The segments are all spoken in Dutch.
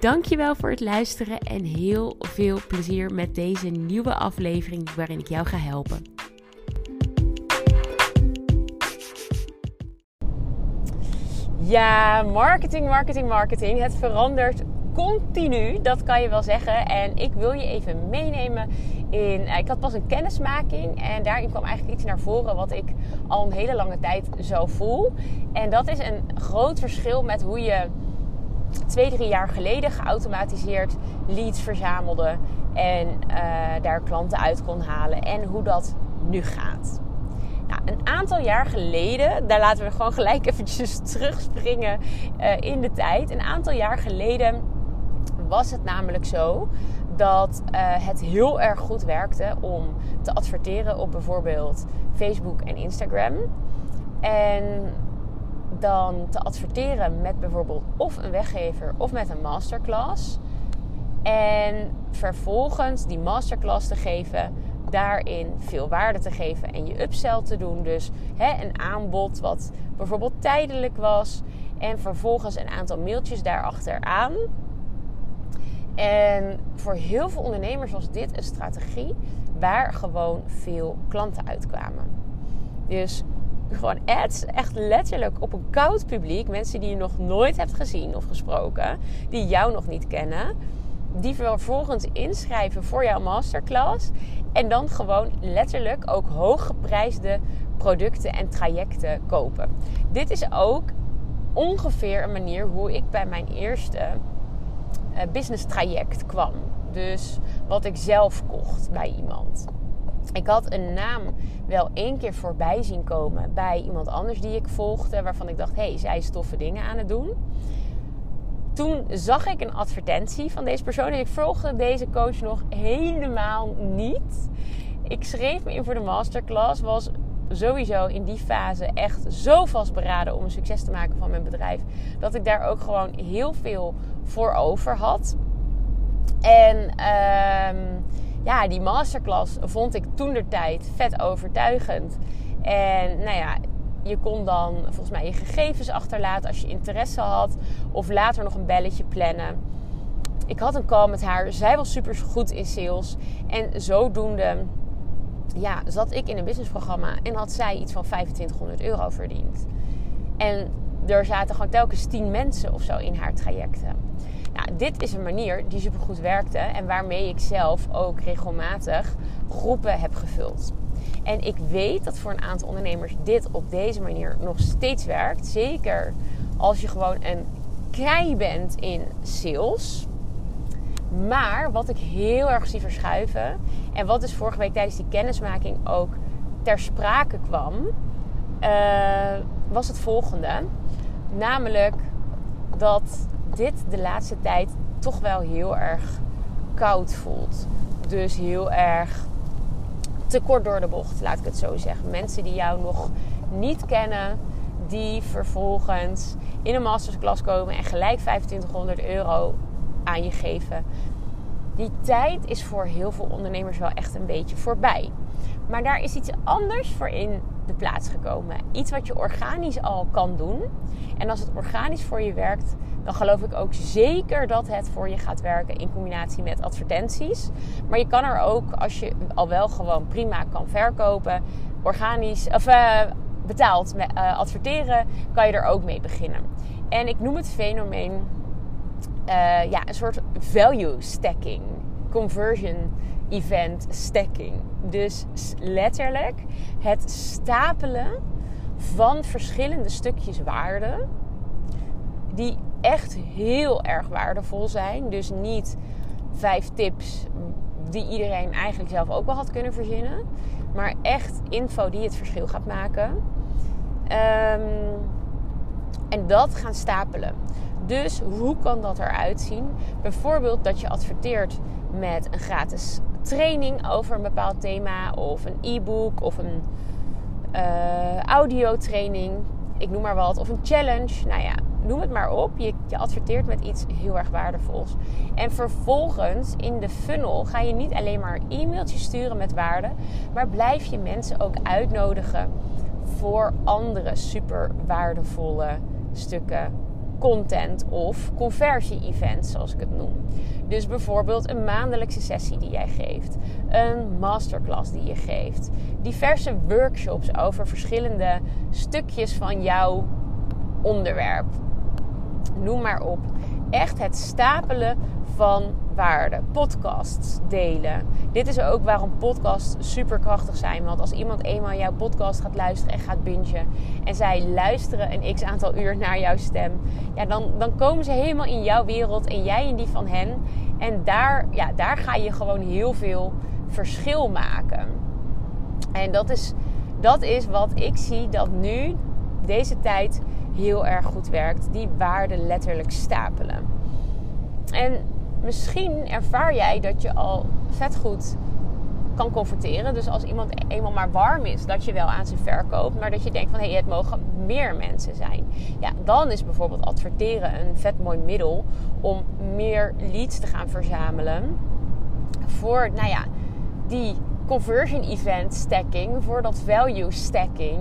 Dankjewel voor het luisteren en heel veel plezier met deze nieuwe aflevering waarin ik jou ga helpen. Ja, marketing, marketing, marketing. Het verandert continu, dat kan je wel zeggen. En ik wil je even meenemen in. Eh, ik had pas een kennismaking en daarin kwam eigenlijk iets naar voren wat ik al een hele lange tijd zo voel. En dat is een groot verschil met hoe je twee, drie jaar geleden geautomatiseerd leads verzamelde en uh, daar klanten uit kon halen en hoe dat nu gaat. Nou, een aantal jaar geleden, daar laten we gewoon gelijk eventjes terugspringen uh, in de tijd. Een aantal jaar geleden was het namelijk zo dat uh, het heel erg goed werkte om te adverteren op bijvoorbeeld Facebook en Instagram. En dan te adverteren met bijvoorbeeld of een weggever of met een masterclass. En vervolgens die masterclass te geven, daarin veel waarde te geven en je upsell te doen. Dus hè, een aanbod wat bijvoorbeeld tijdelijk was. En vervolgens een aantal mailtjes daarachteraan. En voor heel veel ondernemers was dit een strategie waar gewoon veel klanten uitkwamen. Dus gewoon ads, echt letterlijk op een koud publiek. Mensen die je nog nooit hebt gezien of gesproken, die jou nog niet kennen. Die vervolgens inschrijven voor jouw masterclass. En dan gewoon letterlijk ook hooggeprijsde producten en trajecten kopen. Dit is ook ongeveer een manier hoe ik bij mijn eerste uh, business traject kwam. Dus wat ik zelf kocht bij iemand. Ik had een naam wel één keer voorbij zien komen bij iemand anders die ik volgde, waarvan ik dacht: hé, hey, zij is toffe dingen aan het doen. Toen zag ik een advertentie van deze persoon en ik volgde deze coach nog helemaal niet. Ik schreef me in voor de masterclass, was sowieso in die fase echt zo vastberaden om een succes te maken van mijn bedrijf, dat ik daar ook gewoon heel veel voor over had. En ehm ja, die masterclass vond ik toen de tijd vet overtuigend. En nou ja, je kon dan volgens mij je gegevens achterlaten als je interesse had. Of later nog een belletje plannen. Ik had een call met haar. Zij was super goed in sales. En zodoende ja, zat ik in een businessprogramma. En had zij iets van 2500 euro verdiend. En er zaten gewoon telkens 10 mensen of zo in haar trajecten. Nou, dit is een manier die supergoed werkte en waarmee ik zelf ook regelmatig groepen heb gevuld. En ik weet dat voor een aantal ondernemers dit op deze manier nog steeds werkt. Zeker als je gewoon een kei bent in sales. Maar wat ik heel erg zie verschuiven. En wat dus vorige week tijdens die kennismaking ook ter sprake kwam. Uh, was het volgende. Namelijk dat dit de laatste tijd toch wel heel erg koud voelt. Dus heel erg te kort door de bocht, laat ik het zo zeggen. Mensen die jou nog niet kennen, die vervolgens in een masterclass komen en gelijk 2500 euro aan je geven. Die tijd is voor heel veel ondernemers wel echt een beetje voorbij. Maar daar is iets anders voor in de plaats gekomen. Iets wat je organisch al kan doen. En als het organisch voor je werkt, dan geloof ik ook zeker dat het voor je gaat werken in combinatie met advertenties. Maar je kan er ook, als je al wel gewoon prima kan verkopen, organisch of uh, betaald met uh, adverteren, kan je er ook mee beginnen. En ik noem het fenomeen uh, ja, een soort value stacking, conversion event stacking. Dus letterlijk het stapelen van verschillende stukjes waarde die echt heel erg waardevol zijn. Dus niet vijf tips die iedereen eigenlijk zelf ook wel had kunnen verzinnen. Maar echt info die het verschil gaat maken. Um, en dat gaan stapelen. Dus hoe kan dat eruit zien? Bijvoorbeeld dat je adverteert met een gratis training over een bepaald thema, of een e-book, of een uh, audiotraining, ik noem maar wat, of een challenge. Nou ja, noem het maar op. Je, adverteert met iets heel erg waardevols. En vervolgens in de funnel ga je niet alleen maar e-mailtjes sturen met waarde, maar blijf je mensen ook uitnodigen voor andere super waardevolle stukken content of conversie-events, zoals ik het noem. Dus bijvoorbeeld een maandelijkse sessie die jij geeft, een masterclass die je geeft, diverse workshops over verschillende stukjes van jouw onderwerp. Noem maar op. Echt het stapelen van waarde. Podcasts delen. Dit is ook waarom podcasts super krachtig zijn. Want als iemand eenmaal jouw podcast gaat luisteren en gaat bingen. En zij luisteren een x aantal uur naar jouw stem. Ja, dan, dan komen ze helemaal in jouw wereld en jij in die van hen. En daar, ja, daar ga je gewoon heel veel verschil maken. En dat is, dat is wat ik zie dat nu, deze tijd, heel erg goed werkt. Die waarde letterlijk stapelen. En misschien ervaar jij dat je al vet goed kan converteren. Dus als iemand eenmaal maar warm is, dat je wel aan ze verkoopt. Maar dat je denkt van hé, hey, het mogen meer mensen zijn. Ja, dan is bijvoorbeeld adverteren een vet mooi middel om meer leads te gaan verzamelen. Voor, nou ja, die conversion event stacking, voor dat value stacking.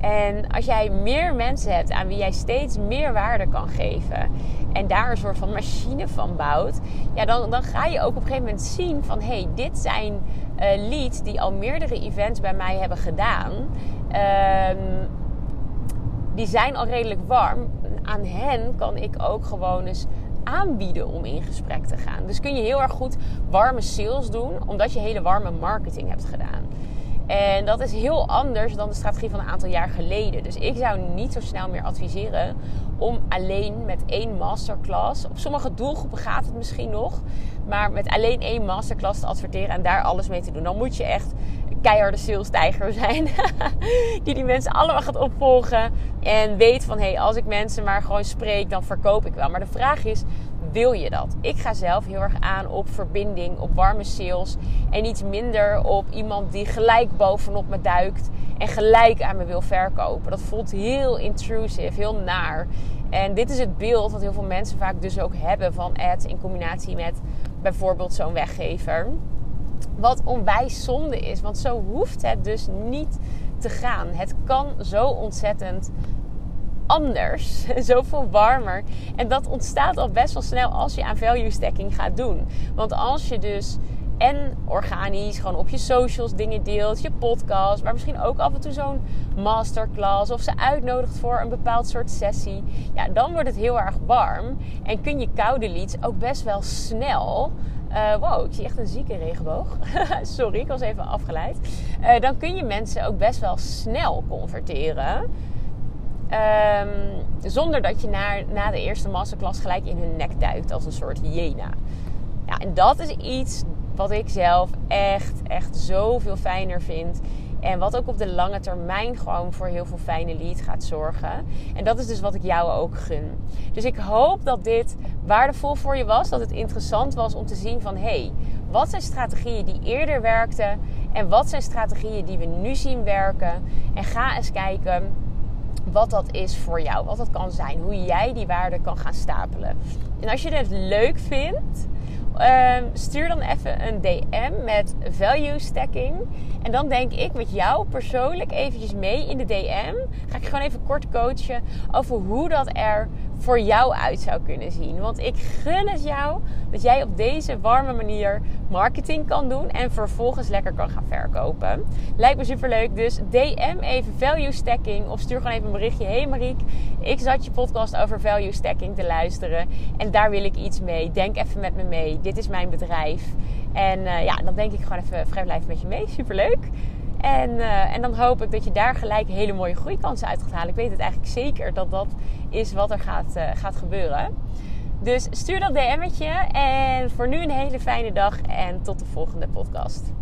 En als jij meer mensen hebt aan wie jij steeds meer waarde kan geven en daar een soort van machine van bouwt, ja, dan, dan ga je ook op een gegeven moment zien van hé, hey, dit zijn uh, leads die al meerdere events bij mij hebben gedaan. Ehm, die zijn al redelijk warm. Aan hen kan ik ook gewoon eens aanbieden om in gesprek te gaan. Dus kun je heel erg goed warme sales doen, omdat je hele warme marketing hebt gedaan. En dat is heel anders dan de strategie van een aantal jaar geleden. Dus ik zou niet zo snel meer adviseren om alleen met één masterclass. Op sommige doelgroepen gaat het misschien nog. Maar met alleen één masterclass te adverteren en daar alles mee te doen. Dan moet je echt keiharde salestijger zijn. die die mensen allemaal gaat opvolgen. En weet van hé, hey, als ik mensen maar gewoon spreek, dan verkoop ik wel. Maar de vraag is, wil je dat? Ik ga zelf heel erg aan op verbinding, op warme sales. En iets minder op iemand die gelijk bovenop me duikt en gelijk aan me wil verkopen. Dat voelt heel intrusive, heel naar. En dit is het beeld wat heel veel mensen vaak dus ook hebben van ads in combinatie met bijvoorbeeld zo'n weggever. Wat onwijs zonde is, want zo hoeft het dus niet te gaan. Het kan zo ontzettend anders, zoveel warmer. En dat ontstaat al best wel snel als je aan value stacking gaat doen. Want als je dus en organisch gewoon op je socials dingen deelt, je podcast, maar misschien ook af en toe zo'n masterclass of ze uitnodigt voor een bepaald soort sessie. Ja, dan wordt het heel erg warm en kun je koude leads ook best wel snel. Uh, wow, ik zie echt een zieke regenboog. Sorry, ik was even afgeleid. Uh, dan kun je mensen ook best wel snel converteren. Um, zonder dat je na, na de eerste masterclass gelijk in hun nek duikt als een soort hyena. Ja, en dat is iets wat ik zelf echt, echt zoveel fijner vind. En wat ook op de lange termijn gewoon voor heel veel fijne lead gaat zorgen. En dat is dus wat ik jou ook gun. Dus ik hoop dat dit waardevol voor je was. Dat het interessant was om te zien van... hé, hey, wat zijn strategieën die eerder werkten? En wat zijn strategieën die we nu zien werken? En ga eens kijken wat dat is voor jou. Wat dat kan zijn. Hoe jij die waarde kan gaan stapelen. En als je het leuk vindt Ehm, stuur dan even een DM met value stacking. En dan denk ik met jou persoonlijk eventjes mee in de DM. Ga ik gewoon even kort coachen over hoe dat er voor jou uit zou kunnen zien. Want ik gun het jou dat jij op deze warme manier marketing kan doen en vervolgens lekker kan gaan verkopen. Lijkt me super leuk. Dus DM even value stacking of stuur gewoon even een berichtje. Hey Mariek, ik zat je podcast over value stacking te luisteren en daar wil ik iets mee. Denk even met me mee. Dit is mijn bedrijf. En uh, ja, dan denk ik gewoon even vrijblijven met je mee. Superleuk. En, uh, en dan hoop ik dat je daar gelijk hele mooie groeikansen uit gaat halen. Ik weet het eigenlijk zeker dat dat is wat er gaat, uh, gaat gebeuren. Dus stuur dat DM'tje. En voor nu een hele fijne dag. En tot de volgende podcast.